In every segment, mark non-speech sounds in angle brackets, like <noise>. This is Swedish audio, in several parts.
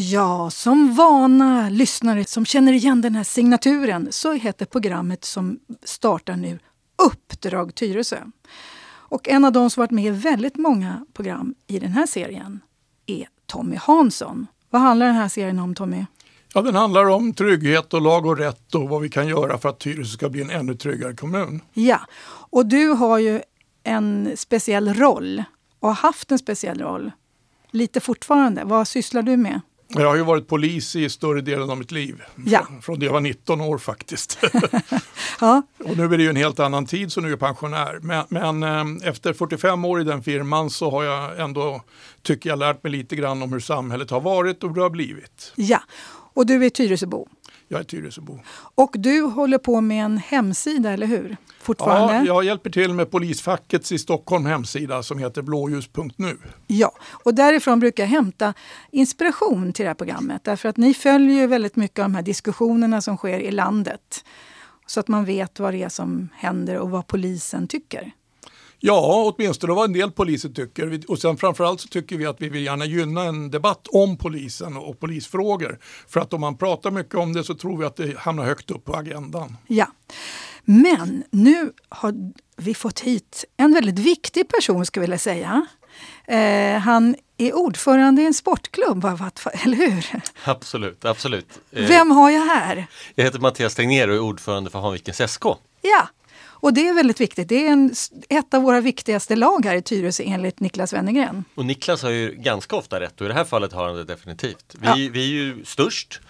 Ja, som vana lyssnare som känner igen den här signaturen så heter programmet som startar nu Uppdrag Tyresö. Och en av de som varit med i väldigt många program i den här serien är Tommy Hansson. Vad handlar den här serien om Tommy? Ja, den handlar om trygghet och lag och rätt och vad vi kan göra för att Tyresö ska bli en ännu tryggare kommun. Ja, och du har ju en speciell roll och har haft en speciell roll. Lite fortfarande. Vad sysslar du med? Jag har ju varit polis i större delen av mitt liv. Ja. Från det jag var 19 år faktiskt. <laughs> Ja, och nu är det ju en helt annan tid så nu är jag pensionär. Men, men eh, efter 45 år i den firman så har jag ändå, tycker jag, lärt mig lite grann om hur samhället har varit och hur det har blivit. ja. Och du är Tyresöbo. Jag är Tyresöbo. Och du håller på med en hemsida, eller hur? Fortfarande? Ja, jag hjälper till med polisfackets i Stockholm hemsida som heter blåljus.nu. Ja, och därifrån brukar jag hämta inspiration till det här programmet. Därför att ni följer ju väldigt mycket av de här diskussionerna som sker i landet. Så att man vet vad det är som händer och vad polisen tycker. Ja, åtminstone vad en del poliser tycker. Och sen framförallt så tycker vi att vi vill gärna gynna en debatt om polisen och polisfrågor. För att om man pratar mycket om det så tror vi att det hamnar högt upp på agendan. Ja. Men nu har vi fått hit en väldigt viktig person, skulle jag vilja säga. Eh, han är ordförande i en sportklubb, eller hur? Absolut, absolut. Eh, Vem har jag här? Jag heter Mattias Tegnér och är ordförande för Hanvikens SK. Ja, och det är väldigt viktigt. Det är en, ett av våra viktigaste lag här i Tyresö enligt Niklas Wennergren. Och Niklas har ju ganska ofta rätt och i det här fallet har han det definitivt. Vi, Ja. vi är ju störst,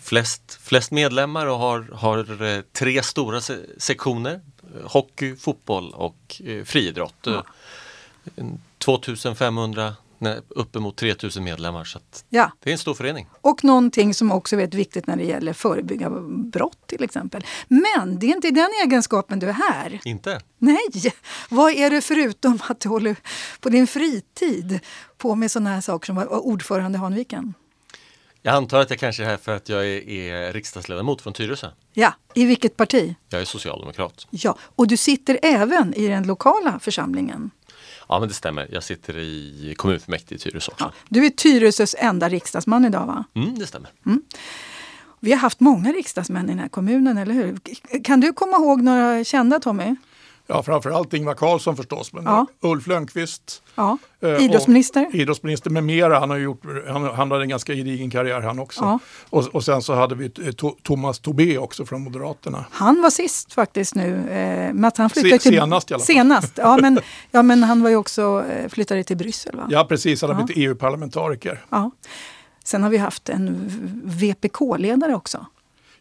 flest, flest medlemmar och har, har eh, tre stora se sektioner. Eh, Hockey, fotboll och eh, friidrott. Eh, en 2500, nej, uppemot 3000 medlemmar. Så Ja. det är en stor förening. Och någonting som också är viktigt när det gäller förebygga brott till exempel. Men det är inte i den egenskapen du är här. Inte? Nej! Vad är det förutom att du håller på din fritid på med sådana här saker som ordförande i Hanviken? Jag antar att jag kanske är här för att jag är, är riksdagsledamot från Tyresö. Ja, i vilket parti? Jag är socialdemokrat. Ja, och du sitter även i den lokala församlingen. Ja men det stämmer, jag sitter i kommunfullmäktige i Tyresö också. Ja, du är Tyresös enda riksdagsman idag va? Mm, det stämmer. Vi har haft många riksdagsmän i den här kommunen, eller hur? Kan du komma ihåg några kända Tommy? Ja, framförallt Ingvar Carlsson förstås, men Ja. Ulf Lönnqvist. Ja. eh, och Idrottsminister? Idrottsminister med mera. Han har gjort, han, han hade en ganska gedigen karriär han också. Ja. Och, och sen så hade vi eh, to, Thomas Tobé också från Moderaterna. Han var sist faktiskt nu. Eh, att han flyttade Se- till, senast i alla fall. Senast, ja men, ja men han var ju också eh, flyttade till Bryssel va? Ja, precis. Han har Ja. blivit EU-parlamentariker. Ja. Sen har vi haft en VPK-ledare också.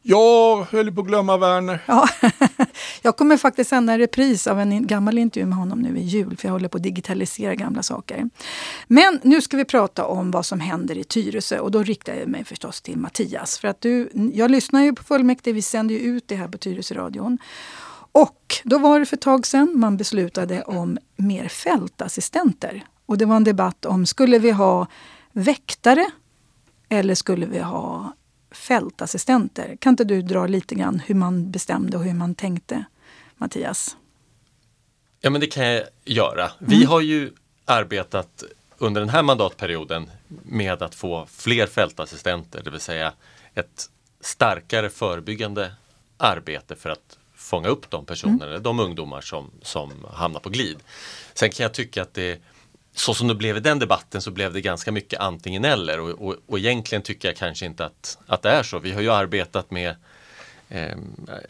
Jag höll på att glömma Werner. Ja. <laughs> jag kommer faktiskt sända en repris av en gammal intervju med honom nu i jul, för jag håller på att digitalisera gamla saker. Men nu ska vi prata om vad som händer i Tyresö och då riktar jag mig förstås till Mattias. För att du, jag lyssnar ju på fullmäktige, vi sänder ju ut det här på Tyresö-radion. Och då var det för ett tag sedan man beslutade om mer fältassistenter. Och det var en debatt om, skulle vi ha väktare eller skulle vi ha fältassistenter? Kan inte du dra lite grann hur man bestämde och hur man tänkte, Mattias? Ja men det kan jag göra. Vi Mm. har ju arbetat under den här mandatperioden med att få fler fältassistenter, det vill säga ett starkare förebyggande arbete för att fånga upp de personer, Mm. de ungdomar som, som hamnar på glid. Sen kan jag tycka att det så som det blev i den debatten så blev det ganska mycket antingen eller och, och, och egentligen tycker jag kanske inte att, att det är så. Vi har ju arbetat med eh,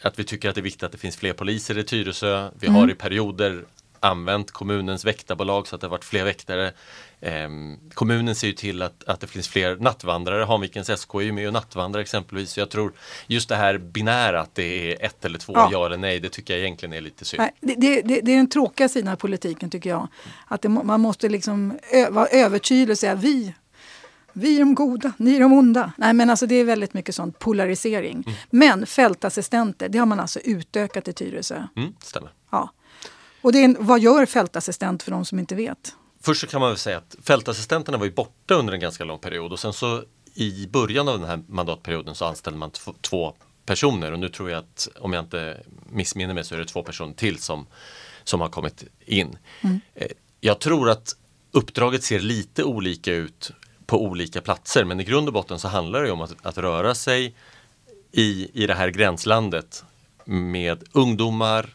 att vi tycker att det är viktigt att det finns fler poliser i Tyresö. Vi har i perioder använt kommunens väktarbolag så att det har varit fler väktare. Eh, kommunen ser ju till att, att det finns fler nattvandrare. Hanvikens SK är ju med och nattvandrar exempelvis. Så jag tror just det här binära att det är ett eller två, Ja. ja, eller nej, det tycker jag egentligen är lite synd. Nej, det, det, det, är den tråkiga sidan av politiken tycker jag. Att det, man måste liksom ö, vara övertydlig och säga vi, vi är de goda, ni är de onda. Nej men alltså det är väldigt mycket sån polarisering. Men fältassistenter, det har man alltså utökat i Tyresö. Mm, stämmer. Ja. Och det är en, vad gör fältassistent för de som inte vet? Först så kan man väl säga att fältassistenterna var ju borta under en ganska lång period och sen så i början av den här mandatperioden så anställde man tv- två personer och nu tror jag att om jag inte missminner mig så är det två personer till som, som har kommit in. Eh, Jag tror att uppdraget ser lite olika ut på olika platser. Men i grund och botten så handlar det om att, att röra sig i, i det här gränslandet med ungdomar,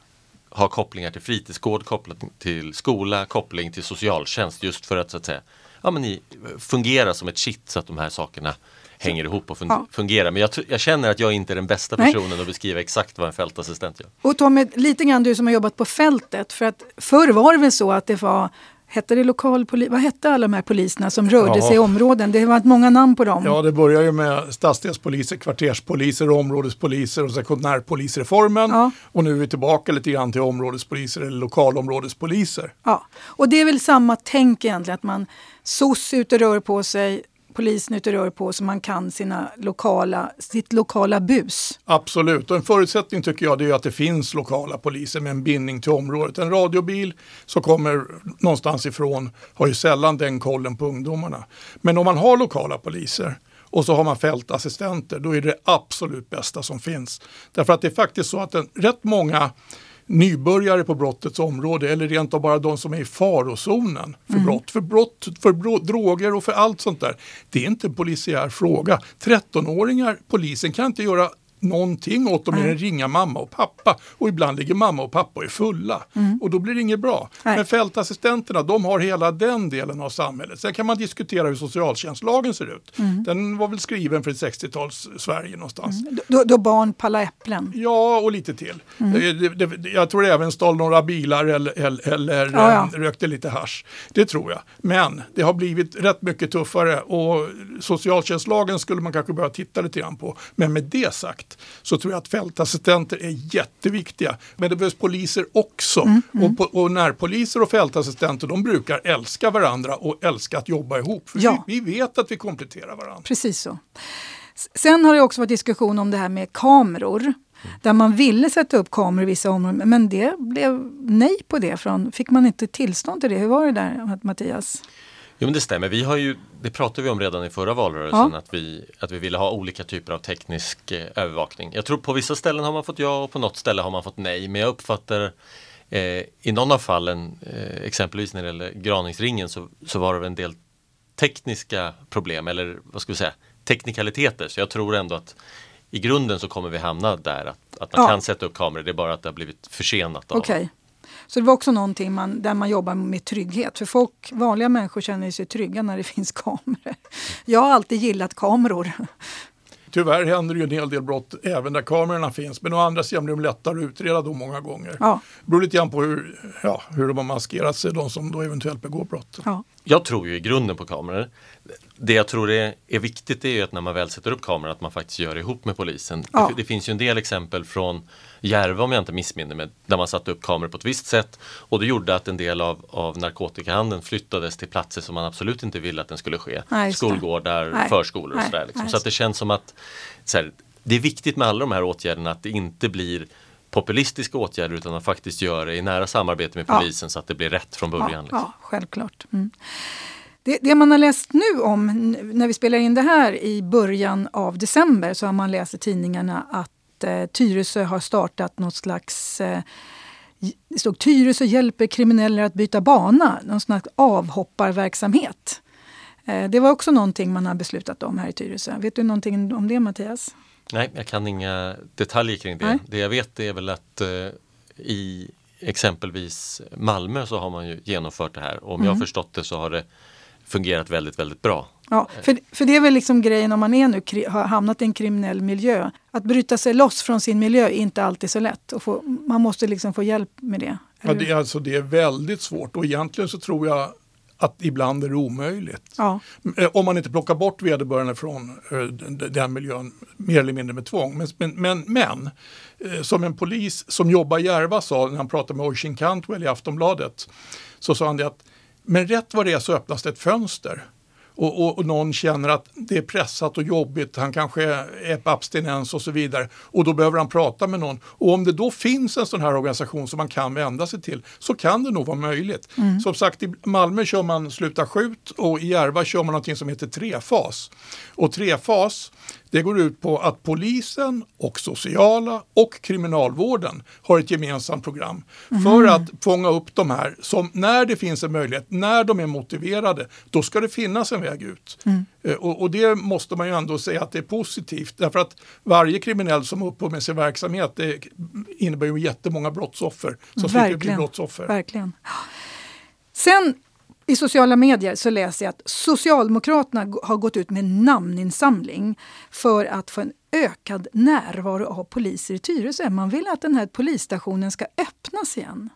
ha kopplingar till fritidsgård, kopplat till skola, koppling till socialtjänst just för att så att säga ja, men ni fungerar som ett kitt så att de här sakerna hänger ihop och fun ja. fungerar. Men jag, jag, känner att jag inte är den bästa personen Nej. att beskriva exakt vad en fältassistent gör. Och Tommy, lite grann du som har jobbat på fältet. För att förr var det väl så att det var Hette det lokalpolis? Vad hette alla de här poliserna som rörde ja. sig i områden? Det har varit många namn på dem. Ja, det börjar ju med stadsdelspoliser, kvarterspoliser, områdespoliser och sekundärpolisreformen. Ja. Och nu är vi tillbaka lite grann till områdespoliser eller lokalområdespoliser. Ja, och det är väl samma tänk egentligen att man SOS ute rör på sig, polisen ute rör på så man kan sina lokala, sitt lokala bus. Absolut, och en förutsättning tycker jag det är att det finns lokala poliser med en bindning till området. En radiobil som kommer någonstans ifrån har ju sällan den kollen på ungdomarna. Men om man har lokala poliser och så har man fältassistenter, då är det absolut bästa som finns. Därför att det är faktiskt så att en, rätt många nybörjare på brottets område eller rent av bara de som är i farozonen för mm. brott. För brott, för bro, droger och för allt sånt där. Det är inte en polisiär fråga. 13-åringar, polisen kan inte göra någonting åt dem mer än ringa mamma och pappa. Och ibland ligger mamma och pappa och är fulla. Mm. Och då blir det inget bra. Nej. Men fältassistenterna de har hela den delen av samhället. Sen kan man diskutera hur socialtjänstlagen ser ut. Mm. Den var väl skriven för ett 60-tals Sverige någonstans. Mm. Då, då barn pallar äpplen? Ja, och lite till. Mm. Det, det, jag tror även stal några bilar eller, eller, eller ja, ja. Eh, rökte lite hash. Det tror jag. Men det har blivit rätt mycket tuffare och socialtjänstlagen skulle man kanske börja titta lite grann på. Men med det sagt så tror jag att fältassistenter är jätteviktiga. Men det behövs poliser också. Mm, mm. Och, och närpoliser och fältassistenter de brukar älska varandra och älska att jobba ihop. För ja. vi, vi vet att vi kompletterar varandra. Precis så. Sen har det också varit diskussion om det här med kameror. Där man ville sätta upp kameror i vissa områden men det blev nej på det. Från, fick man inte tillstånd till det? Hur var det där Mattias? Jo men det stämmer. Vi har ju, det pratade vi om redan i förra valrörelsen ja. att, vi, att vi ville ha olika typer av teknisk eh, övervakning. Jag tror på vissa ställen har man fått ja och på något ställe har man fått nej. Men jag uppfattar eh, i någon av fallen, eh, exempelvis när det gäller Graningsringen så, så var det en del tekniska problem eller vad ska vi säga, teknikaliteter. Så jag tror ändå att i grunden så kommer vi hamna där att, att man ja. kan sätta upp kameror. Det är bara att det har blivit försenat. Av, okay. Så det var också någonting man, där man jobbar med trygghet. För folk, vanliga människor känner sig trygga när det <laughs> finns kameror. Jag har alltid gillat kameror. Tyvärr händer ju en hel del brott även där kamerorna finns. Men å andra sidan blir de lättare att utreda då många gånger. Ja. Det beror lite grann på hur, ja, hur de har maskerat sig, de som då eventuellt begår brott. Ja. Jag tror ju i grunden på kameror. Det jag tror är, är viktigt är ju att när man väl sätter upp kameror att man faktiskt gör det ihop med polisen. Ja. Det, det, finns ju en del exempel från Järva om jag inte missminner mig, där man satte upp kameror på ett visst sätt och det gjorde att en del av, av narkotikahandeln flyttades till platser som man absolut inte ville att den skulle ske. Nej, Skolgårdar, Nej. förskolor och sådär. Liksom. Så att det känns som att här, det är viktigt med alla de här åtgärderna att det inte blir populistiska åtgärder utan att faktiskt göra det i nära samarbete med polisen ja. så att det blir rätt från början. Ja, liksom. ja självklart. Mm. Det, det, man har läst nu om, när vi spelar in det här i början av december, så har man läst i tidningarna att eh, Tyresö har startat något slags eh, det stod Tyresö hjälper kriminella att byta bana, någon slags avhopparverksamhet. Eh, det var också någonting man har beslutat om här i Tyresö. Vet du någonting om det Mattias? Nej, jag kan inga detaljer kring det. Nej. Det jag vet är väl att eh, i exempelvis Malmö så har man ju genomfört det här. Och om mm. jag har mm. förstått det så har det fungerat väldigt, väldigt bra. Ja, för, för det är väl liksom grejen om man är nu, har hamnat i en kriminell miljö. Att bryta sig loss från sin miljö är inte alltid så lätt. Och få, man måste liksom få hjälp med det. Ja, det, är alltså, det är väldigt svårt och egentligen så tror jag att ibland är det omöjligt. Ja. Eh, om man inte plockar bort vederbörande från eh, den miljön mer eller mindre med tvång. Men, men, men, men eh, som en polis som jobbar i Järva sa när han pratade med Oisin Cantwell i Aftonbladet så sa han det att men rätt vad det är så öppnas det ett fönster. Och, och, och, någon känner att det är pressat och jobbigt, han kanske är på abstinens och så vidare. Och då behöver han prata med någon. Och om det då finns en sån här organisation som man kan vända sig till så kan det nog vara möjligt. Mm. Som sagt i Malmö kör man Sluta skjut och i Järva kör man någonting som heter trefas. Och trefas Det går ut på att polisen och sociala och kriminalvården har ett gemensamt program för att fånga upp de här som när det finns en möjlighet, när de är motiverade, då ska det finnas en väg ut. Eh, Och, och det måste man ju ändå säga att det är positivt därför att varje kriminell som upphör med sin verksamhet det innebär ju jättemånga brottsoffer som slipper bli brottsoffer. Verkligen. Sen i sociala medier så läser jag att Socialdemokraterna har gått ut med namninsamling för att få en ökad närvaro av poliser i Tyresö. Man vill att den här polisstationen ska öppnas igen.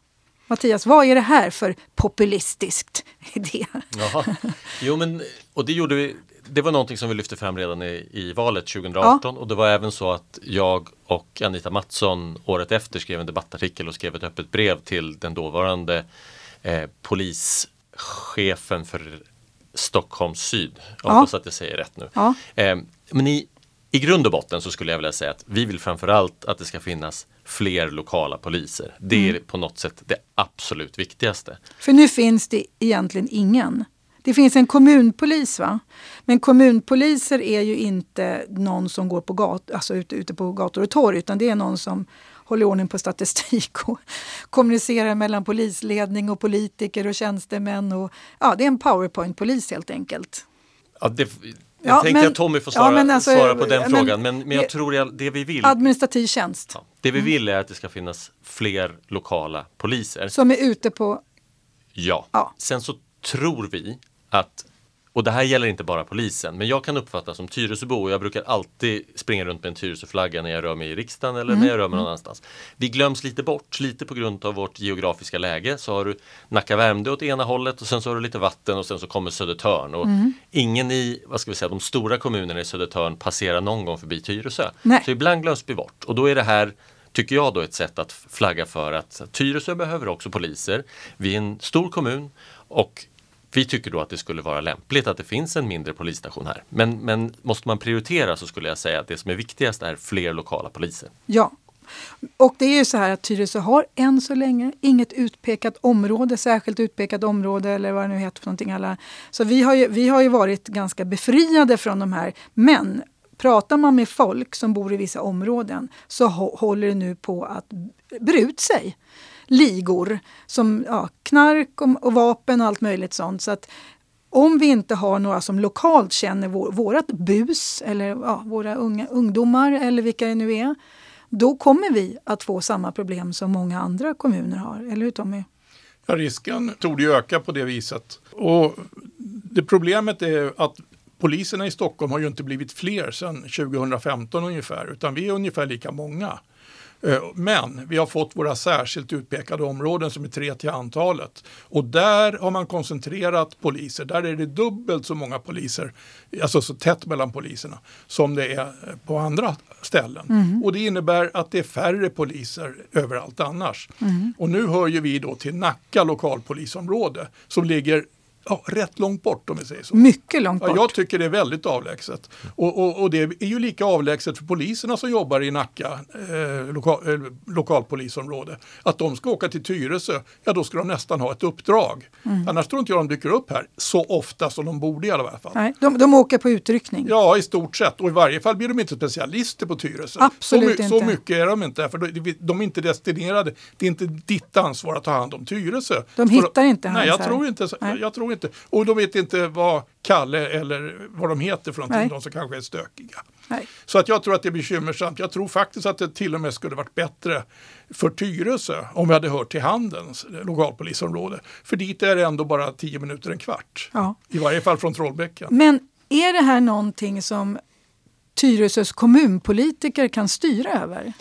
Mattias, vad är det här för populistiskt <laughs> idé? Jaha. Jo, men och det gjorde vi. Det var någonting som vi lyfte fram redan i, i valet 2018 och det var även så att jag och Anita Mattsson året efter skrev en debattartikel och skrev ett öppet brev till den dåvarande eh, polischefen för Stockholm syd. Jag Ja. hoppas att jag säger rätt nu. Ja. Eh, men i, i grund och botten så skulle jag vilja säga att vi vill framförallt att det ska finnas fler lokala poliser. Det är på något sätt det absolut viktigaste. För nu finns det egentligen ingen. Det finns en kommunpolis, va? men kommunpoliser är ju inte någon som går på gat, alltså ute, ute på gator och torg utan det är någon som håller ordning på statistik och <laughs> kommunicerar mellan polisledning och politiker och tjänstemän. Och, ja, det är en powerpoint-polis helt enkelt. Ja, det, jag Ja, tänkte men- att Tommy får ja, svara, men alltså, svara på den men- frågan. Men, men jag tror jag, det vi vill, Administrativ tjänst ja, det vi vill är att det ska finnas fler lokala poliser. som är ute på... Ja. Ja. Sen så tror vi att, och det här gäller inte bara polisen, men jag kan uppfatta som Tyresöbo och jag brukar alltid springa runt med en Tyresöflagga när jag rör mig i riksdagen eller Mm. när jag rör mig någon annanstans. Vi glöms lite bort, lite på grund av vårt geografiska läge. Så har du Nacka-Värmdö åt ena hållet och sen så har du lite vatten och sen så kommer Södertörn. Och Mm. Ingen i, vad ska vi säga, de stora kommunerna i Södertörn passerar någon gång förbi Tyresö. Nej. Så ibland glöms vi bort och då är det här tycker jag då ett sätt att flagga för att Tyresö behöver också poliser. Vi är en stor kommun och vi tycker då att det skulle vara lämpligt att det finns en mindre polisstation här. Men, men måste man prioritera så skulle jag säga att det som är viktigast är fler lokala poliser. Ja. Och det är ju så här att Tyresö har än så länge inget utpekat område, särskilt utpekat område eller vad det nu heter för någonting. Alla. Så vi har, ju, vi har ju varit ganska befriade från de här. Men pratar man med folk som bor i vissa områden så håller det nu på att bre ut sig. Ligor som ja, knark och, och vapen och allt möjligt sånt. Så att om vi inte har några som lokalt känner vår, vårat bus eller ja, våra unga, ungdomar eller vilka det nu är, då kommer vi att få samma problem som många andra kommuner har. Eller hur Tommy? Ja, risken torde ju öka på det viset. Och det problemet är att poliserna i Stockholm har ju inte blivit fler sedan 2015 ungefär, utan vi är ungefär lika många. Eh, Men vi har fått våra särskilt utpekade områden som är tre till antalet. Och där har man koncentrerat poliser. Där är det dubbelt så många poliser, alltså så tätt mellan poliserna, som det är på andra ställen. Och det innebär att det är färre poliser överallt annars. Och nu hör ju vi då till Nacka lokalpolisområde som ligger ja, rätt långt bort om vi säger så. Mycket långt Ja, bort. jag tycker det är väldigt avlägset. Och, och, och det är ju lika avlägset för poliserna som jobbar i Nacka eh, loka, eh, lokalpolisområde. Att de ska åka till Tyresö, ja då ska de nästan ha ett uppdrag. Mm. Annars tror inte jag de dyker upp här så ofta som de borde i alla fall. Nej, de, de åker på utryckning. Ja, i stort sett. Och i varje fall blir de inte specialister på Tyresö. Absolut så, inte. så mycket är de inte. För de, de är inte destinerade. Det är inte ditt ansvar att ta hand om Tyresö. De För- hittar inte Nej, jag hans här. tror inte, Nej. jag tror inte. Och de vet inte vad Kalle eller vad de heter för någonting. Nej. De som kanske är stökiga. Nej. Så att jag tror att det är bekymmersamt. Jag tror faktiskt att det till och med skulle varit bättre för Tyresö om vi hade hört till Handens lokalpolisområde. För dit är det ändå bara tio minuter, en kvart. Ja. I varje fall från Trollbäcken. Men är det här någonting som Tyresös kommunpolitiker kan styra över?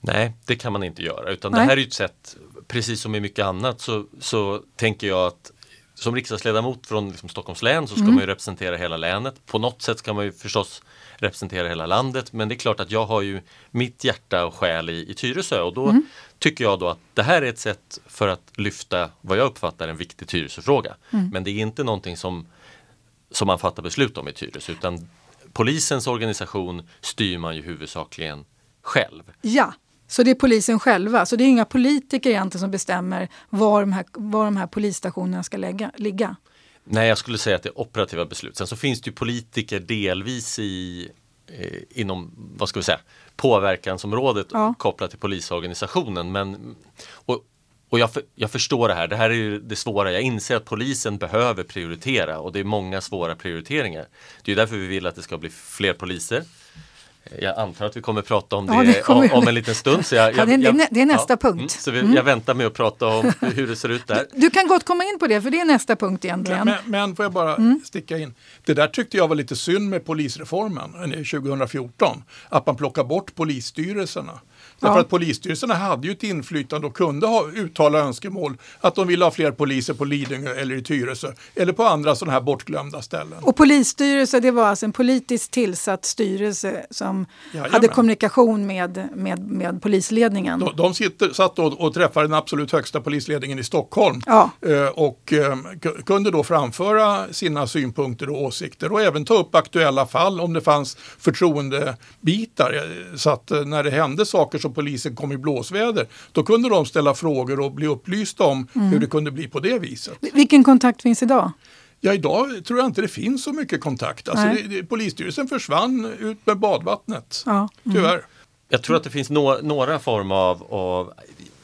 Nej, det kan man inte göra. Utan Nej. det här är ett sätt, precis som i mycket annat, så, så tänker jag att som riksdagsledamot från liksom Stockholms län så ska man ju representera hela länet. På något sätt ska man ju förstås representera hela landet. Men det är klart att jag har ju mitt hjärta och själ i, i Tyresö och då tycker jag då att det här är ett sätt för att lyfta vad jag uppfattar en viktig Tyresöfråga. Men det är inte någonting som, som man fattar beslut om i Tyresö utan polisens organisation styr man ju huvudsakligen själv. Ja, så det är polisen själva. Så det är inga politiker egentligen som bestämmer var de här, var de här polisstationerna ska lägga, ligga. Nej, jag skulle säga att det är operativa beslut. Sen så finns det ju politiker delvis i eh, inom, vad ska vi säga, påverkansområdet Ja. kopplat till polisorganisationen. Men, och, och jag, för, jag förstår det här, det här är ju det svåra. Jag inser att polisen behöver prioritera och det är många svåra prioriteringar. Det är därför vi vill att det ska bli fler poliser. Jag antar att vi kommer prata om det, Ja, det kommer om, en liten stund. Så jag, Ja, det är- jag- det är nästa ja, punkt. Mm, så vi, jag väntar med att prata om hur det ser ut där. Du kan gott komma in på det, för det är nästa punkt egentligen. Men, men får jag bara sticka in. Det där tyckte jag var lite synd med polisreformen eh, 2014. Att man plockar bort polisstyrelserna. Därför Ja. att polisstyrelserna hade ju ett inflytande och kunde ha, uttala önskemål att de ville ha fler poliser på Lidingö eller i Tyresö eller på andra sådana här bortglömda ställen. Och polisstyrelse, det var alltså en politiskt tillsatt styrelse som Jajamän. hade kommunikation med, med, med polisledningen. De, de sitter, satt och, och träffade den absolut högsta polisledningen i Stockholm Ja. eh, och eh, ku- kunde då framföra sina synpunkter och åsikter och även ta upp aktuella fall om det fanns förtroendebitar. Eh, Så att eh, när det hände saker som polisen kom i blåsväder då kunde de ställa frågor och bli upplysta om Mm. hur det kunde bli på det viset. Vilken kontakt finns idag? Ja, idag tror jag inte det finns så mycket kontakt. Alltså, Nej. det, det, polisstyrelsen försvann ut med badvattnet. Ja. Tyvärr. Jag tror att det finns nå- några form av, av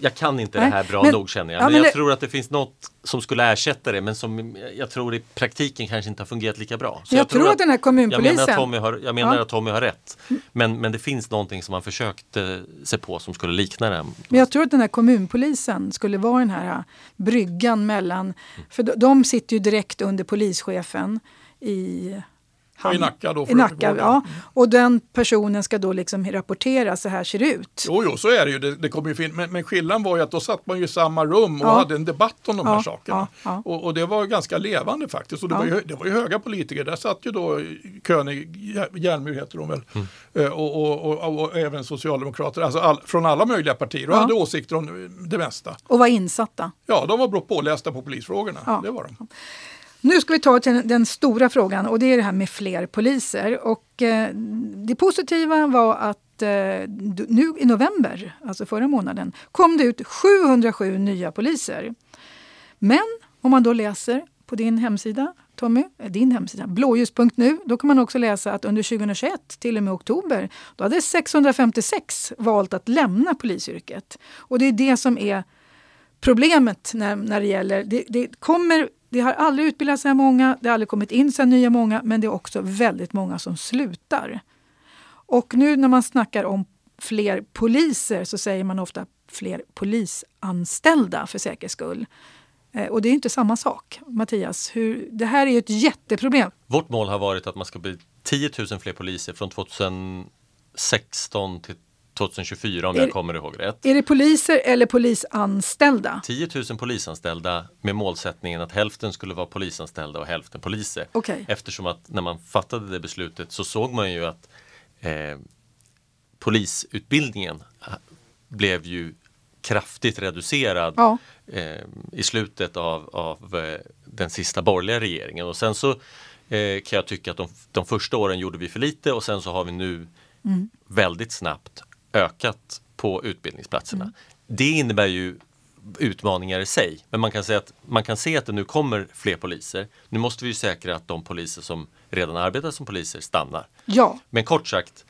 jag kan inte Nej, det här bra men- nog känner jag. ja, men, men jag det- tror att det finns något som skulle ersätta det men som jag tror i praktiken kanske inte har fungerat lika bra. Så Jag tror att den här Jag kommunpolisen- menar att Tommy har, jag menar Ja. att Tommy har rätt. Men, men det finns någonting som man försökte se på som skulle likna det. Men jag tror att den här kommunpolisen skulle vara den här äh, bryggan mellan... För de- de sitter ju direkt under polischefen i... Ja, i Nacka då, för I Nacka, ja. Och den personen ska då liksom rapportera, så här ser det ut. Jo, jo, så är det ju. Det, det kommer ju fin- men, men skillnaden var ju att då satt man ju i samma rum och Ja. hade en debatt om de här Ja, sakerna. ja, ja. Och, och det var ganska levande faktiskt. Och det, Ja. var ju, det var ju höga politiker. Där satt ju då König, Jär- Järnmyr heter hon väl, Eh, och, och, och, och, även socialdemokrater, alltså all, från alla möjliga partier och Ja. hade åsikter om det mesta. Och var insatta. Ja, de var bra pålästa på polisfrågorna. Ja. Det var de. Nu ska vi ta till den, stora frågan och det är det här med fler poliser. Och, eh, det positiva var att eh, nu i november, alltså förra månaden, kom det ut 707 nya poliser. Men om man då läser på din hemsida, Tommy, eh, din hemsida, blåljus.nu, då kan man också läsa att under 2021 till och med oktober, då hade 656 valt att lämna polisyrket. Och det är det som är problemet när, när det gäller... Det, det, kommer, det har aldrig utbildats så här många, det har aldrig kommit in så här nya många, men det är också väldigt många som slutar. Och nu när man snackar om fler poliser så säger man ofta fler polisanställda för säkerhets skull. Eh, och det är inte samma sak. Mattias, hur, det här är ju ett jätteproblem. Vårt mål har varit att man ska bli 10 000 fler poliser från 2016 till 2024 om Är- jag kommer ihåg rätt. Är det poliser eller polisanställda? 10 000 polisanställda med målsättningen att hälften skulle vara polisanställda och hälften poliser. Okej. Eftersom att när man fattade det beslutet så såg man ju att eh, polisutbildningen eh, blev ju kraftigt reducerad Ja. eh, i slutet av, av eh, den sista borgerliga regeringen. Och sen så eh, kan jag tycka att de, de första åren gjorde vi för lite och sen så har vi nu väldigt snabbt ökat på utbildningsplatserna. Det innebär ju utmaningar i sig. Men man kan, säga att, man kan se att det nu kommer fler poliser. Nu måste vi ju säkra att de poliser som redan arbetar som poliser stannar. Ja. Men kort sagt,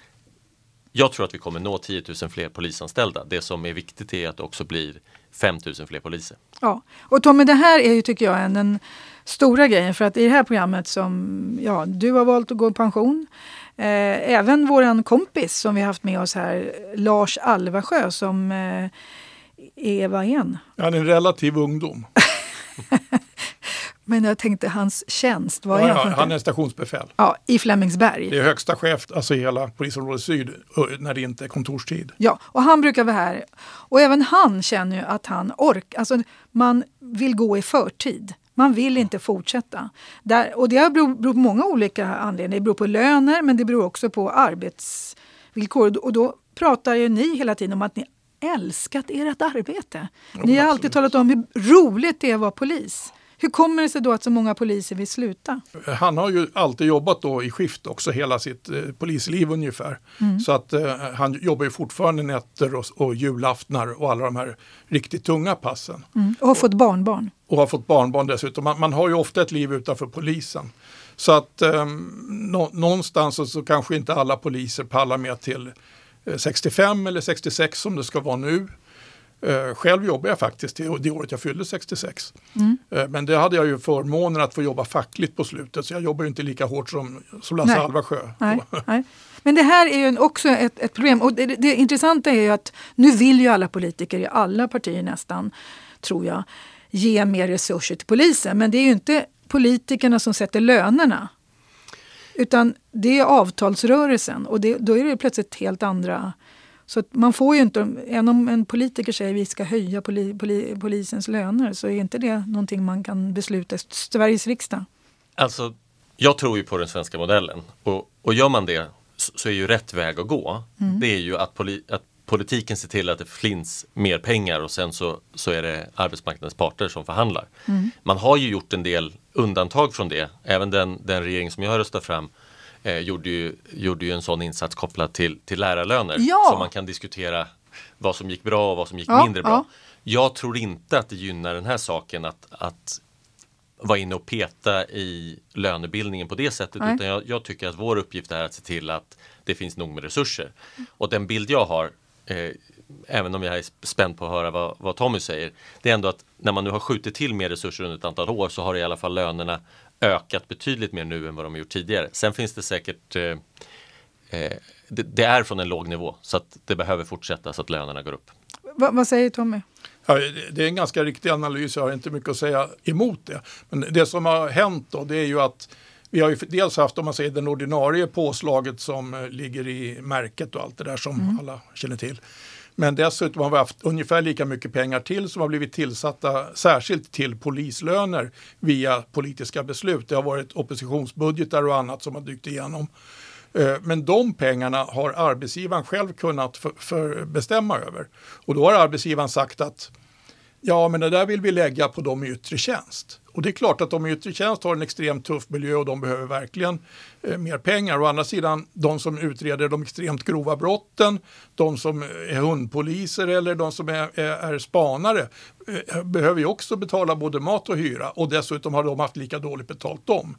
jag tror att vi kommer nå 10 000 fler polisanställda. Det som är viktigt är att det också blir 5 000 fler poliser. Ja, och Tommy, det här är ju tycker jag en, den stora grejen för att i det här programmet som ja, du har valt att gå i pension. Eh, även våran kompis som vi haft med oss här, Lars Alvasjö som eh, är, vad är han? Han är en relativ ungdom. <laughs> Men jag tänkte hans tjänst, vad är Ja, han? ja, för- han är stationsbefäl. Ja, i Flemingsberg. Det är högsta chef, alltså hela polisområde syd, när det inte är kontorstid. Ja, och han brukar vara här. Och även han känner ju att han orkar. Alltså, man vill gå i förtid. Man vill inte fortsätta. Där, och det beror, beror på många olika anledningar. Det beror på löner, men det beror också på arbetsvillkor. Och då pratar ju ni hela tiden om att ni älskat ert arbete. ni har alltid talat om hur roligt det är att vara polis. Hur kommer det sig då att så många poliser vill sluta? Han har ju alltid jobbat då i skift också hela sitt eh, polisliv ungefär. Mm. Så att eh, han jobbar ju fortfarande nätter och, och julaftnar och alla de här riktigt tunga passen. Mm. Och har fått barnbarn. Och har fått barnbarn dessutom. Man, man har ju ofta ett liv utanför polisen. Så att eh, nå, någonstans så, så kanske inte alla poliser pallar med till eh, 65 eller 66 som det ska vara nu. Eh, själv jobbar jag faktiskt det, det året jag fyllde 66. Mm. Eh, men det hade jag ju förmånen att få jobba fackligt på slutet så jag jobbar inte lika hårt som, som Lasse Nej. Alvarsjö. Nej, <laughs> nej. Men det här är ju också ett, ett problem. Och det, det, det intressanta är ju att nu vill ju alla politiker i alla partier nästan, tror jag, ge mer resurser till polisen. Men det är ju inte politikerna som sätter lönerna. Utan det är avtalsrörelsen och det, då är det plötsligt helt andra... Så att man får ju inte, även om en politiker säger att vi ska höja poli, poli, polisens löner så är inte det någonting man kan besluta i Sveriges riksdag. Alltså, jag tror ju på den svenska modellen och, och gör man det så, är ju rätt väg att gå. Det är ju att, poli, att politiken ser till att det finns mer pengar och sen så, så är det arbetsmarknadens parter som förhandlar. Man har ju gjort en del undantag från det. Även den, den regering som jag röstar fram eh, gjorde, ju, gjorde ju en sån insats kopplad till, till lärarlöner. Ja. Så man kan diskutera vad som gick bra och vad som gick Ja, mindre bra. ja. Jag tror inte att det gynnar den här saken att, att vara inne och peta i lönebildningen på det sättet. Nej. Utan jag, jag tycker att vår uppgift är att se till att det finns nog med resurser. Och den bild jag har, eh, även om jag är spänd på att höra vad, vad Tommy säger, det är ändå att när man nu har skjutit till mer resurser under ett antal år så har i alla fall lönerna ökat betydligt mer nu än vad de har gjort tidigare. Sen finns det säkert eh, eh, det, det är från en låg nivå så att det behöver fortsätta så att lönerna går upp. Va, vad säger Tommy? Ja, det- är en ganska riktig analys, jag har inte mycket att säga emot det. Men det som har hänt då, det är ju att vi har ju dels haft, om man säger den ordinarie påslaget som eh, ligger i märket och allt det där som alla känner till. Men dessutom har vi haft ungefär lika mycket pengar till som har blivit tillsatta särskilt till polislöner via politiska beslut. Det har varit oppositionsbudgetar och annat som har dykt igenom. Eh, men de pengarna har arbetsgivaren själv kunnat för, för bestämma över. Och då har arbetsgivaren sagt att ja, men det där vill vi lägga på de i yttre tjänst. Och det är klart att de i yttre tjänst har en extremt tuff miljö och de behöver verkligen eh, mer pengar. Å andra sidan, de som utreder de extremt grova brotten, de som är hundpoliser eller de som är, är, är spanare eh, behöver ju också betala både mat och hyra och dessutom har de haft lika dåligt betalt de.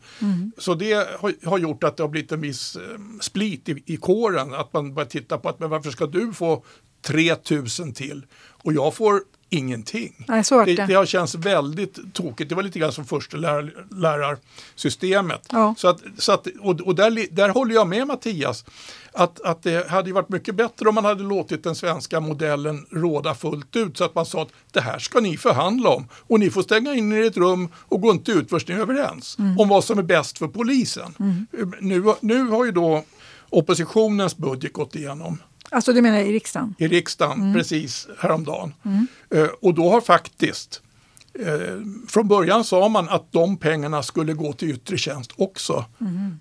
Så det har, har gjort att det har blivit en viss eh, split i, i kåren. Att man börjar titta på att men varför ska du få 3000 till och jag får ingenting. Nej, så det, det. det har känts väldigt tokigt. Det var lite grann som första lärar, lärarsystemet. Ja. Så att, så att, och och där, där håller jag med Mattias. Att, att det hade varit mycket bättre om man hade låtit den svenska modellen råda fullt ut. Så att man sa att det här ska ni förhandla om. Och ni får stänga in er i ett rum och gå inte ut förrän ni är överens. Om vad som är bäst för polisen. Nu, nu har ju då oppositionens budget gått igenom Alltså du menar i riksdagen? i riksdagen precis häromdagen. Eh, och då har faktiskt, från början sa man att de pengarna skulle gå till yttre tjänst också.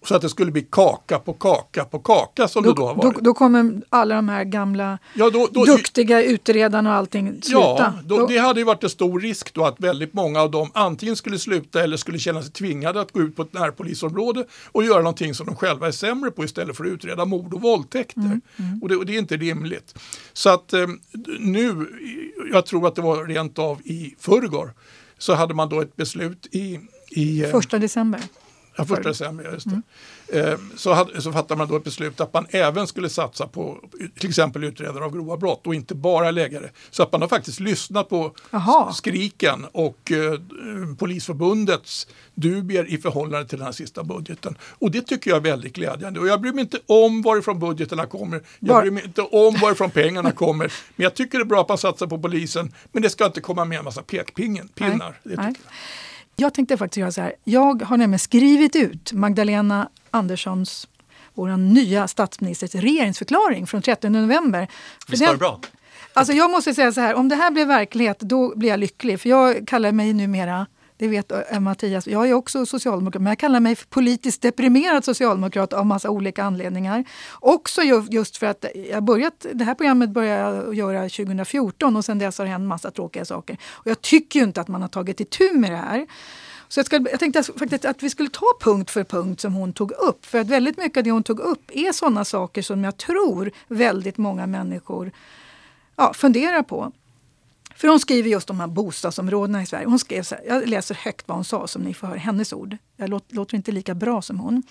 Så att det skulle bli kaka på kaka på kaka som Då, det då har då, varit. då kommer alla de här gamla ja, då, då, duktiga utredarna och allting sluta. Ja, då, Då- det hade ju varit en stor risk då att väldigt många av dem antingen skulle sluta eller skulle känna sig tvingade att gå ut på ett närpolisområde och göra någonting som de själva är sämre på istället för att utreda mord och våldtäkter. Och, det, och det är inte rimligt. Så att eh, nu, jag tror att det var rent av i förrgår, så hade man då ett beslut i, i eh, Första december. Ja, första december, just det. Eh, Så, hade, så fattade man då ett beslut att man även skulle satsa på till exempel utredare av grova brott och inte bara lägare. Så att man har faktiskt lyssnat på Jaha. s- skriken och eh, Polisförbundets dubier i förhållande till den här sista budgeten. Och det tycker jag är väldigt glädjande. Och jag bryr mig inte om varifrån budgeterna kommer. Jag Var- bryr mig inte om varifrån pengarna kommer. Men jag tycker det är bra att man satsar på polisen. Men det ska inte komma med en massa pekpinnar. Pinnar, det tycker Nej. jag. Jag tänkte faktiskt göra så här. Jag har nämligen skrivit ut Magdalena Anderssons, vår nya statsministers regeringsförklaring från 30 november. Visst var det bra? Alltså jag måste säga så här, om det här blir verklighet då blir jag lycklig. För jag kallar mig numera, det vet eh, Mattias, jag är också socialdemokrat, men jag kallar mig för politiskt deprimerad socialdemokrat av massa olika anledningar. Också just för att jag börjat, det här programmet började jag göra 2014 och sen dess har det hänt massa tråkiga saker. Och jag tycker ju inte att man har tagit itu med det här. Så jag, ska, jag tänkte faktiskt att vi skulle ta punkt för punkt som hon tog upp. För att väldigt mycket av det hon tog upp är sådana saker som jag tror väldigt många människor ja, funderar på. För hon skriver just om de här bostadsområdena i Sverige. Hon skrev så här, jag läser högt vad hon sa som ni får höra hennes ord. Jag låter inte lika bra som hon.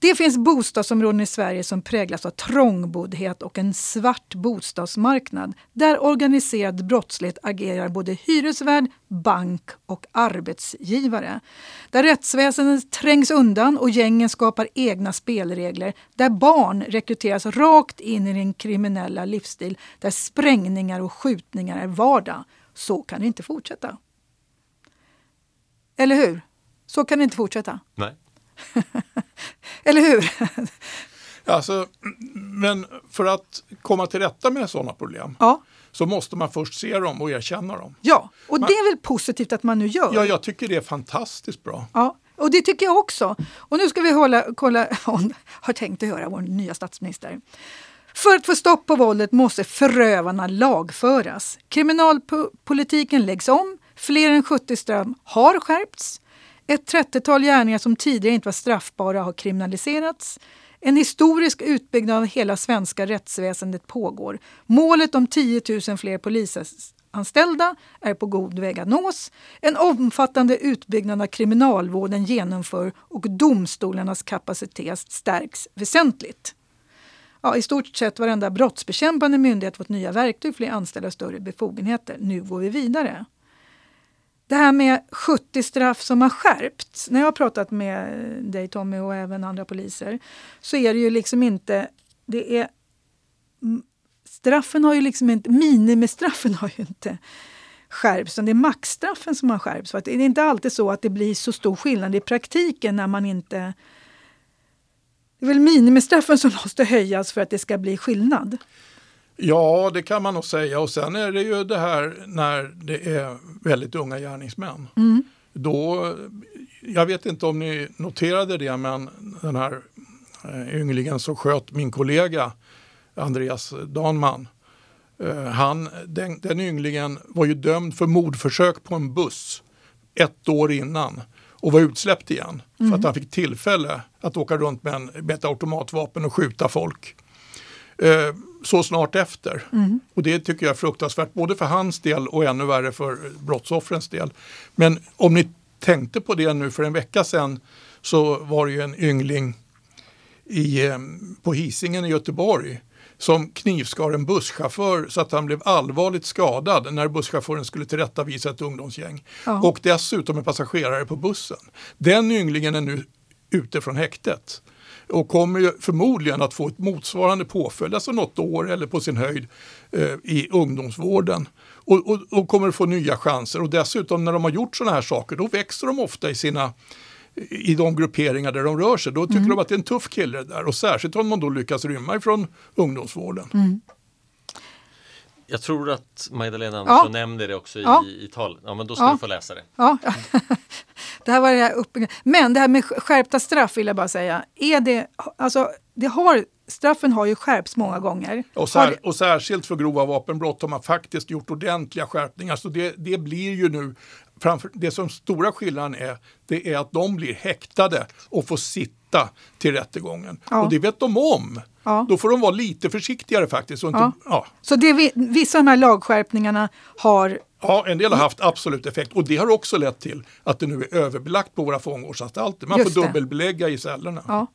Det finns bostadsområden i Sverige som präglas av trångboddhet och en svart bostadsmarknad där organiserad brottslighet agerar både hyresvärd, bank och arbetsgivare. Där rättsväsendet trängs undan och gängen skapar egna spelregler. Där barn rekryteras rakt in i den kriminella livsstil. Där sprängningar och skjutningar är vardag. Så kan det inte fortsätta. Eller hur? Så kan det inte fortsätta. Nej. <laughs> Eller hur? Alltså, men för att komma till rätta med sådana problem ja. så måste man först se dem och erkänna dem. Ja, och det är väl positivt att man nu gör? Ja, jag tycker det är fantastiskt bra. Ja, och det tycker jag också. Och nu ska vi hålla, kolla <laughs> hon har tänkt att höra vår nya statsminister. För att få stopp på våldet måste förövarna lagföras. Kriminalpolitiken läggs om, fler än 70 straff har skärpts. Ett 30-tal gärningar som tidigare inte var straffbara har kriminaliserats. En historisk utbyggnad av hela svenska rättsväsendet pågår. Målet om 10 000 fler polisanställda är på god väg att nås. En omfattande utbyggnad av kriminalvården genomför och domstolarnas kapacitet stärks väsentligt. Ja, I stort sett varenda brottsbekämpande myndighet fått nya verktyg, fler anställda och större befogenheter. Nu går vi vidare. Det här med 70 straff som har skärpts. När jag har pratat med dig Tommy och även andra poliser så är det ju liksom inte... Det är, straffen har ju liksom inte, minimistraffen har ju inte skärpts, utan det är maxstraffen som har skärpts. För det är inte alltid så att det blir så stor skillnad i praktiken när man inte... Det är väl minimistraffen som <laughs> måste höjas för att det ska bli skillnad. Ja, det kan man nog säga. Och sen är det ju det här när det är väldigt unga gärningsmän. Mm. Då, jag vet inte om ni noterade det, men den här eh, ynglingen som sköt min kollega Andreas Danman. Eh, han, den, den ynglingen var ju dömd för mordförsök på en buss ett år innan och var utsläppt igen. Mm. För att mm. han fick tillfälle att åka runt med, en, med ett automatvapen och skjuta folk. Eh, så snart efter. Mm. Och det tycker jag är fruktansvärt, både för hans del och ännu värre för brottsoffrens del. Men om ni tänkte på det nu för en vecka sedan så var det ju en yngling i, eh, på Hisingen i Göteborg som knivskar en busschaufför så att han blev allvarligt skadad när busschauffören skulle tillrättavisa ett ungdomsgäng. Ja. Och dessutom en passagerare på bussen. Den ynglingen är nu ute från häktet och kommer förmodligen att få ett motsvarande påföljd, alltså något år eller på sin höjd eh, i ungdomsvården. Och, och, och, kommer få nya chanser och dessutom när de har gjort sådana här saker då växer de ofta i sina i de grupperingar där de rör sig. Då tycker mm. de att det är en tuff kille där och särskilt om man då lyckas rymma ifrån ungdomsvården. Mm. Jag tror att Magdalena Andersson ja. nämnde det också i, ja. i tal. Ja, men då ska ja. du få läsa det. Ja. <laughs> det här var det här uppe. Men det här med skärpta straff vill jag bara säga. Är det, alltså, det har, straffen har ju skärpts många gånger. Och, sär, och särskilt för grova vapenbrott har man faktiskt gjort ordentliga skärpningar. Så det, det blir ju nu framför, det som stora skillnaden är, det är att de blir häktade och får sitta till rättegången. Ja. Och det vet de om. Ja. Då får de vara lite försiktigare faktiskt. Inte, ja. ja. Så det, vissa av de här lagskärpningarna har Ja, en del har haft absolut effekt och det har också lett till att det nu är överbelagt på våra fångvårdsanstalter. Man Just får dubbelbelägga i cellerna. Ja.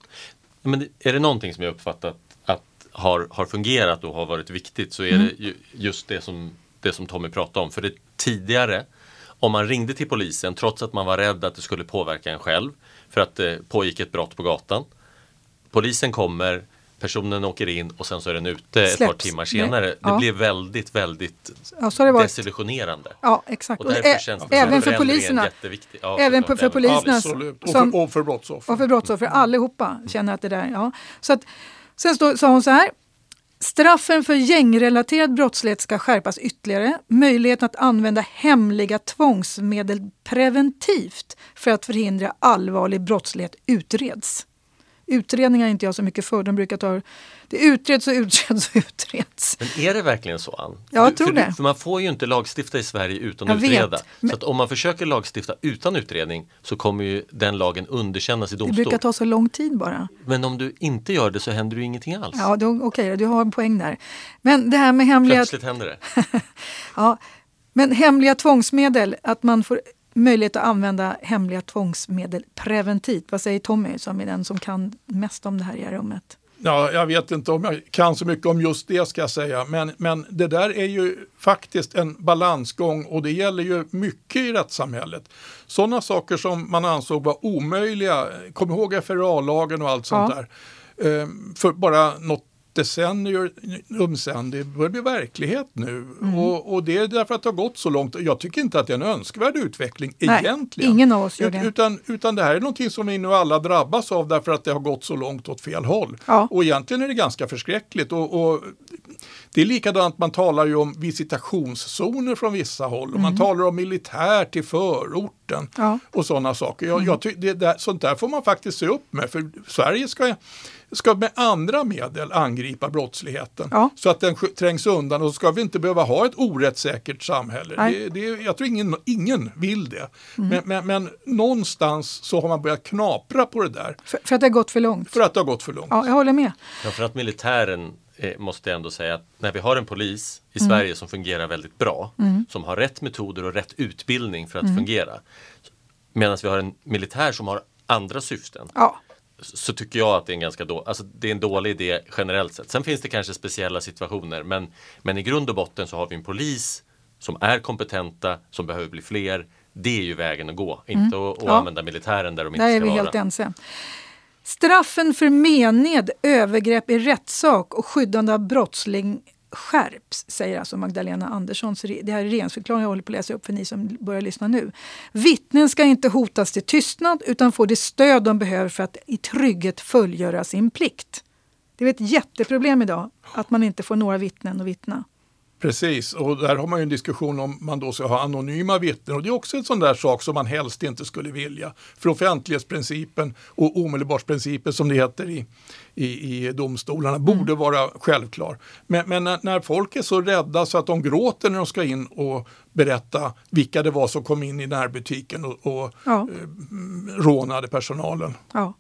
Men är det någonting som jag uppfattat att har, har fungerat och har varit viktigt så är mm. det just det som, det som Tommy pratade om. För det tidigare om man ringde till polisen trots att man var rädd att det skulle påverka en själv för att det pågick ett brott på gatan. Polisen kommer, personen åker in och sen så är den ute Släpps. ett par timmar senare. Det ja. blir väldigt, väldigt ja, desillusionerande. Ja, exakt. Och därför känns det även för poliserna. Ja, även för, för poliserna. Absolut. Och för, och för brottsoffer. Och för brottsoffer. Allihopa känner att det där, ja. Så att, sen stod, sa hon så här. Straffen för gängrelaterad brottslighet ska skärpas ytterligare. Möjligheten att använda hemliga tvångsmedel preventivt för att förhindra allvarlig brottslighet utreds. Utredningar är inte jag så mycket för. De brukar ta... Det utreds och utreds och utreds. Men är det verkligen så Ann? Ja, jag tror för, det. För man får ju inte lagstifta i Sverige utan Jag att vet, utreda. men- Så att om man försöker lagstifta utan utredning så kommer ju den lagen underkännas i Det domstol. brukar ta så lång tid bara. Men om du inte gör det så händer ju ingenting alls. Ja, okej, då, du har en poäng där. Men det här med hemliga... Plötsligt händer det. <laughs> Ja, men hemliga tvångsmedel, att man får möjlighet att använda hemliga tvångsmedel preventivt. Vad säger Tommy som är den som kan mest om det här i rummet? Ja, jag vet inte om jag kan så mycket om just det ska jag säga, men, men det där är ju faktiskt en balansgång och det gäller ju mycket i rättssamhället. Sådana saker som man ansåg var omöjliga, kom ihåg FRA-lagen och allt sånt Ja. där, Ehm, för bara något decennium sedan, det börjar bli verklighet nu. Mm. Och, och det är därför att det har gått så långt. Jag tycker inte att det är en önskvärd utveckling Nej, egentligen. ingen av oss gör det. Utan, utan det här är någonting som vi nu alla drabbas av därför att det har gått så långt åt fel håll. Ja. Och egentligen är det ganska förskräckligt. Och, och det är likadant, man talar ju om visitationszoner från vissa håll. Och man talar om militärt i förorten Mm. Ja. Mm. och sådana saker. Jag, jag ty, det där, sånt där får man faktiskt se upp med. För Sverige ska, ska med andra medel angripa brottsligheten. Ja. Så att den trängs undan och så ska vi inte behöva ha ett orättssäkert samhälle. Mm. Det, det, jag tror ingen, ingen vill det. Men, men, men någonstans så har man börjat knapra på det där. För, för att det har gått för långt. För att det har gått för långt. Ja, jag håller med. Framförallt militären eh, måste jag ändå säga att när vi har en polis i Mm. Sverige som fungerar väldigt bra, som har rätt metoder och rätt utbildning för att Mm. fungera. Medan vi har en militär som har andra syften. Ja, Så tycker jag att det är en ganska då, alltså det är en dålig idé generellt sett. Sen finns det kanske speciella situationer men, men i grund och botten så har vi en polis som är kompetenta, som behöver bli fler. Det är ju vägen att gå, inte att, att Mm. Ja. använda militären där de inte där är ska vi vara. helt ense. Straffen för mened, övergrepp i rättssak och skyddande av brottsling skärps, säger alltså Magdalena Andersson. Så det här är regeringsförklaringen jag håller på att läsa upp för ni som börjar lyssna nu. Vittnen ska inte hotas till tystnad utan få det stöd de behöver för att i trygghet fullgöra sin plikt. Det är ett jätteproblem idag att man inte får några vittnen att vittna. Precis, och där har man ju en diskussion om man då ska ha anonyma vittnen och det är också en sån där sak som man helst inte skulle vilja. För offentlighetsprincipen och omedelbarsprincipen som det heter i, i, i domstolarna borde vara självklar. Men, men när, när folk är så rädda så att de gråter när de ska in och berätta vilka det var som kom in i närbutiken och, och Ja. eh, rånade personalen. Ja.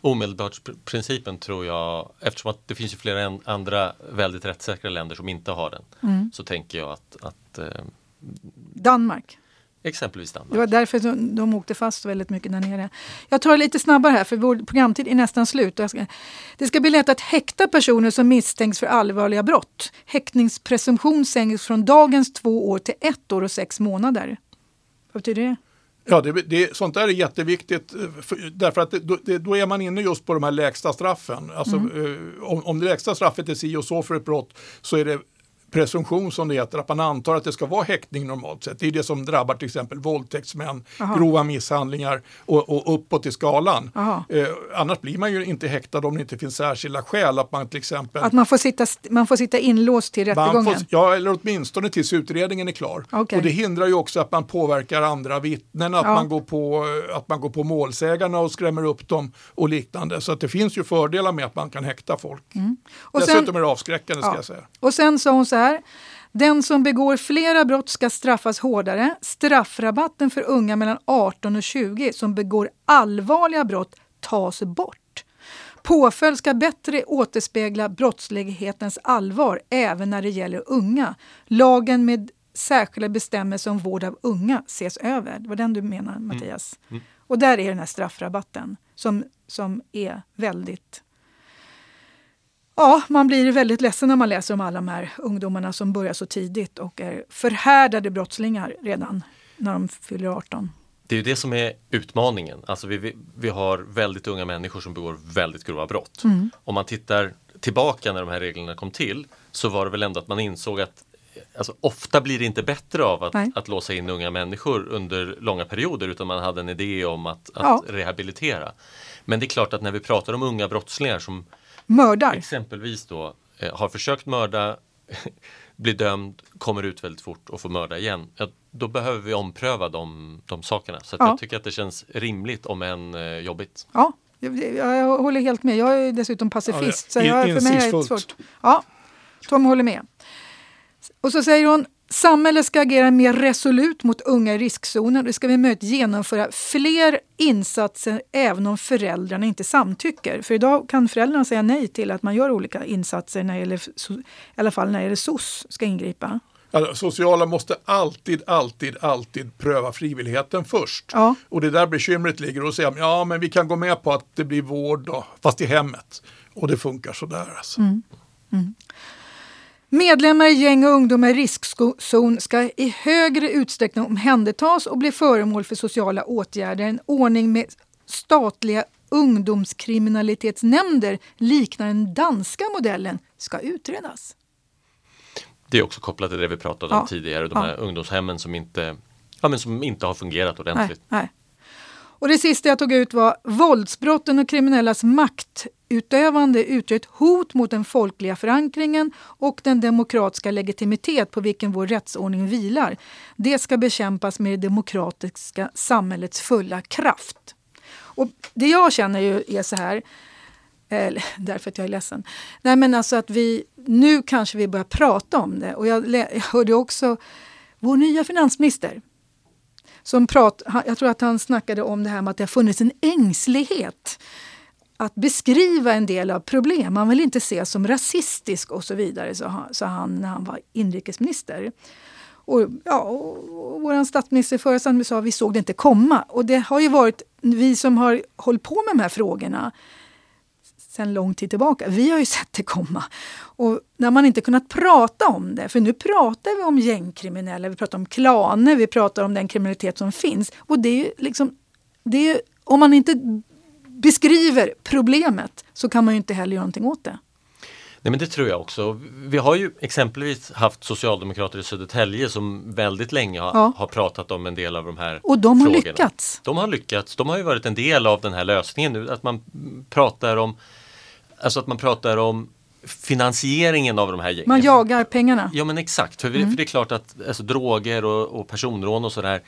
Omedelbarhetsprincipen tror jag, eftersom att det finns ju flera andra väldigt rättssäkra länder som inte har den, Mm. så tänker jag att, att eh, Danmark. exempelvis Danmark. Det var därför de, de åkte fast väldigt mycket där nere. Jag tar det lite snabbare här för vår programtid är nästan slut. Ska, det ska bli lätt att häkta personer som misstänks för allvarliga brott. Häktningspresumtion sänks från dagens två år till ett år och sex månader. Vad betyder det? Ja, det, det, sånt där är jätteviktigt eh, för, därför att det, då, det, då är man inne just på de här lägsta straffen. Alltså, eh, om, om det lägsta straffet är si och så för ett brott så är det presumtion som det heter, att man antar att det ska vara häktning normalt sett. Det är det som drabbar till exempel våldtäktsmän, Aha. grova misshandlingar och, och uppåt i skalan. Eh, annars blir man ju inte häktad om det inte finns särskilda skäl. Att man till exempel Att man får sitta, man får sitta inlåst till rättegången? får, ja, eller åtminstone tills utredningen är klar. Okej. Och det hindrar ju också att man påverkar andra vittnen, att, Ja. man går på, att man går på målsägarna och skrämmer upp dem och liknande. Så att det finns ju fördelar med att man kan häkta folk. Mm. Och sen- Dessutom är det avskräckande ska Ja. jag säga. Och sen sa hon så här. Den som begår flera brott ska straffas hårdare. Straffrabatten för unga mellan 18 och 20 som begår allvarliga brott tas bort. Påföljd ska bättre återspegla brottslighetens allvar även när det gäller unga. Lagen med särskilda bestämmelser om vård av unga ses över. Det var den du menar Mattias? Och där är den här straffrabatten som, som är väldigt Ja, man blir väldigt ledsen när man läser om alla de här ungdomarna som börjar så tidigt och är förhärdade brottslingar redan när de fyller 18. Det är ju det som är utmaningen. Alltså vi, vi, vi har väldigt unga människor som begår väldigt grova brott. Mm. Om man tittar tillbaka när de här reglerna kom till så var det väl ändå att man insåg att Alltså, ofta blir det inte bättre av Nej. att, att låsa in unga människor under långa perioder utan man hade en idé om att, att Ja. rehabilitera. Men det är klart att när vi pratar om unga brottslingar som Mördar. exempelvis då eh, har försökt mörda, <laughs> blir dömd, kommer ut väldigt fort och får mörda igen. Ja, då behöver vi ompröva de, de sakerna. Så att Ja. jag tycker att det känns rimligt om än eh, jobbigt. Ja, Jag, jag, håller helt med. Jag är dessutom pacifist. Ja, så jag, för mig är det svårt. Ja, Tom håller med. Och så säger hon Samhället ska agera mer resolut mot unga i riskzonen. Det ska vi möjligt genomföra fler insatser även om föräldrarna inte samtycker. För idag kan föräldrarna säga nej till att man gör olika insatser när det gäller, i alla fall när det gäller SOS ska ingripa. Alltså, sociala måste alltid, alltid, alltid pröva frivilligheten först. Ja. Och det är där bekymret ligger och säga ja men vi kan gå med på att det blir vård då, fast i hemmet. Och det funkar sådär alltså. Mm. Medlemmar i gäng och ungdomar i riskzon ska i högre utsträckning omhändertas och bli föremål för sociala åtgärder. En ordning med statliga ungdomskriminalitetsnämnder liknande den danska modellen ska utredas. Det är också kopplat till det vi pratade om Ja. tidigare, de Ja. här ungdomshemmen som inte, ja, men som inte har fungerat Nej, ordentligt. nej. Och det sista jag tog ut var våldsbrotten och kriminellas maktutövande utgör ett hot mot den folkliga förankringen och den demokratiska legitimitet på vilken vår rättsordning vilar. Det ska bekämpas med det demokratiska samhällets fulla kraft. Och det jag känner ju är så här, eller, <laughs> därför att jag är ledsen. Nej men alltså att vi, nu kanske vi börjar prata om det. Och jag, jag hörde också vår nya finansminister som prat, jag tror att han snackade om det här med att det har funnits en ängslighet att beskriva en del av problem. Man vill inte ses som rasistisk och så vidare, sa han, sa han när han var inrikesminister. Och, ja, och, och vår statsminister förra sa att vi såg det inte komma. Och det har ju varit vi som har hållit på med de här frågorna sedan lång tid tillbaka. Vi har ju sett det komma. Och när man inte kunnat prata om det, för nu pratar vi om gängkriminella, vi pratar om klaner, vi pratar om den kriminalitet som finns. Och det är ju liksom, det är, om man inte beskriver problemet så kan man ju inte heller göra någonting åt det. Nej men det tror jag också. Vi har ju exempelvis haft socialdemokrater i Södertälje som väldigt länge har, Ja. har pratat om en del av de här Och de har frågorna. lyckats. De har lyckats. De har ju varit en del av den här lösningen nu. Att man pratar om Alltså att man pratar om finansieringen av de här gängen. Man jagar pengarna. Ja men exakt, för, Mm. för det är klart att alltså, droger och, och personrån och sådär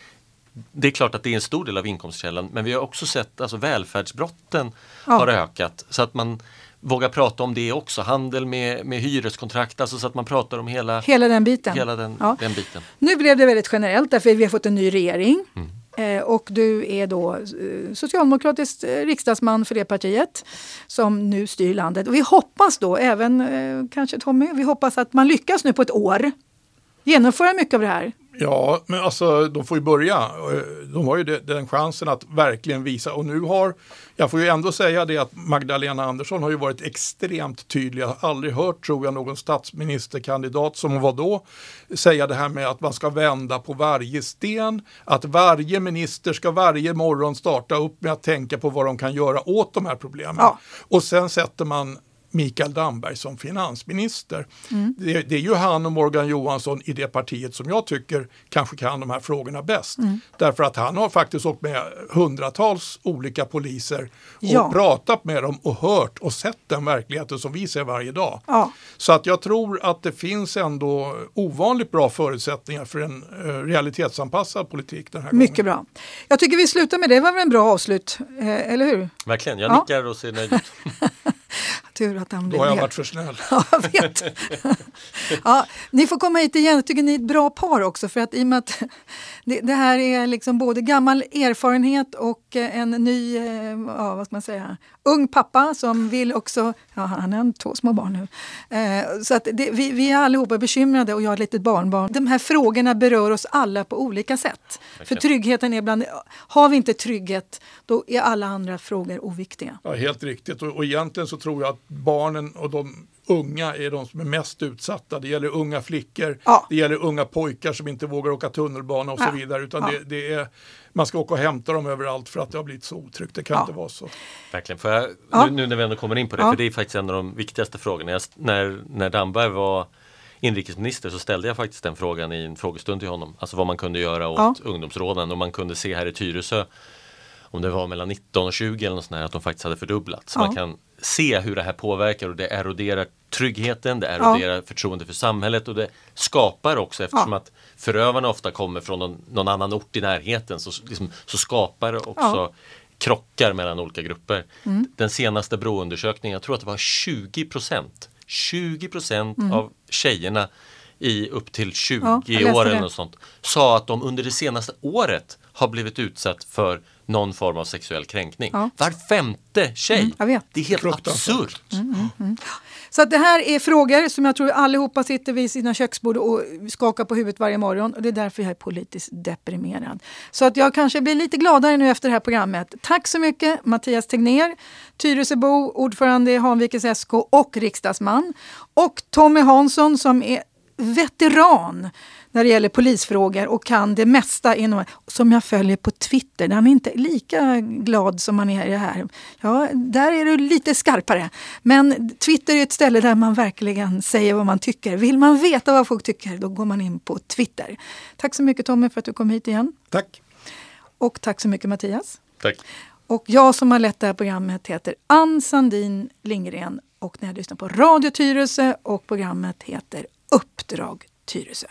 det är klart att det är en stor del av inkomstkällan men vi har också sett alltså välfärdsbrotten Ja. har ökat så att man vågar prata om det också, handel med, med hyreskontrakt, alltså så att man pratar om hela, Hela den biten. hela den, Ja. den biten. Nu blev det väldigt generellt därför vi har fått en ny regering. Mm. Eh, och du är då eh, socialdemokratisk eh, riksdagsman för det partiet som nu styr landet. Och vi hoppas då, även kanske Tommy, vi hoppas att man lyckas nu på ett år genomföra mycket av det här. Ja, men alltså de får ju börja. Eh, De har ju de- den chansen att verkligen visa. Och nu har, jag får ju ändå säga det att Magdalena Andersson har ju varit extremt tydlig. Jag har aldrig hört, tror jag, någon statsministerkandidat som hon var då säga det här med att man ska vända på varje sten. Att varje minister ska varje morgon starta upp med att tänka på vad de kan göra åt de här problemen. Ja. Och sen sätter man Mikael Damberg som finansminister. Det, det är ju han och Morgan Johansson i det partiet som jag tycker kanske kan de här frågorna bäst. Därför att han har faktiskt åkt med hundratals olika poliser och Ja. pratat med dem och hört och sett den verkligheten som vi ser varje dag. Ja. Så att jag tror att det finns ändå ovanligt bra förutsättningar för en eh, realitetsanpassad politik den här gången. Mycket bra. Jag tycker vi slutar med det. Det var väl en bra avslut, eh, eller hur? Verkligen, jag Ja. nickar och ser nöjd ut. <laughs> Tur att han Då blev har jag varit för snäll. <laughs> Ja, jag vet. <laughs> ja, ni får komma hit igen. Jag tycker ni är ett bra par också. För att i och med att <laughs> det, det här är liksom både gammal erfarenhet och eh, en ny, eh, ja, vad ska man säga, ung pappa som vill också, ja han har två små barn nu. Eh, så att det, vi, vi är allihopa bekymrade och jag har ett litet barnbarn. De här frågorna berör oss alla på olika sätt. För Verkligen. tryggheten är bland, har vi inte trygghet då är alla andra frågor oviktiga. Ja, helt riktigt. Och, och egentligen så tror jag att barnen och de unga är de som är mest utsatta. Det gäller unga flickor, Ja. det gäller unga pojkar som inte vågar åka tunnelbana och så Ja. vidare. Utan Ja. det, det är, man ska åka och hämta dem överallt för att det har blivit så otryggt. Det kan Ja. inte vara så. Verkligen, för jag, Ja. nu, nu när vi ändå kommer in på det, Ja. för det är faktiskt en av de viktigaste frågorna. Jag, när, när Damberg var inrikesminister så ställde jag faktiskt den frågan i en frågestund till honom. Alltså vad man kunde göra åt Ja. ungdomsrånen och man kunde se här i Tyresö om det var mellan 19 och 20 eller något sånt här, att de faktiskt hade fördubblats. Så Ja. man kan se hur det här påverkar och det eroderar tryggheten, det eroderar förtroende för samhället och det skapar också, eftersom Ja. att förövarna ofta kommer från någon, någon annan ort i närheten, så, liksom, så skapar det också krockar mellan olika grupper. Mm. Den senaste Broundersökningen, jag tror att det var 20 procent 20 procent mm. av tjejerna i upp till 20 ja, år eller något sånt sa att de under det senaste året har blivit utsatt för någon form av sexuell kränkning. Ja. Var femte tjej! Mm, det är helt absurt! Mm, mm, mm, så att det här är frågor som jag tror allihopa sitter vid sina köksbord och skakar på huvudet varje morgon. Och Det är därför jag är politiskt deprimerad. Så att jag kanske blir lite gladare nu efter det här programmet. Tack så mycket Mattias Tegner, Tyresöbo, ordförande i Hanvikens SK och riksdagsman. Och Tommy Hansson som är veteran när det gäller polisfrågor och kan det mesta inom, som jag följer på Twitter. Han är inte lika glad som han är här. Ja, där är du lite skarpare. Men Twitter är ett ställe där man verkligen säger vad man tycker. Vill man veta vad folk tycker, då går man in på Twitter. Tack så mycket Tommy för att du kom hit igen. Tack. Och tack så mycket Mattias. Tack. Och jag som har lett det här programmet heter Ann Sandin Lindgren och ni har lyssnat på Radio Tyresö och programmet heter Uppdrag Tyresö.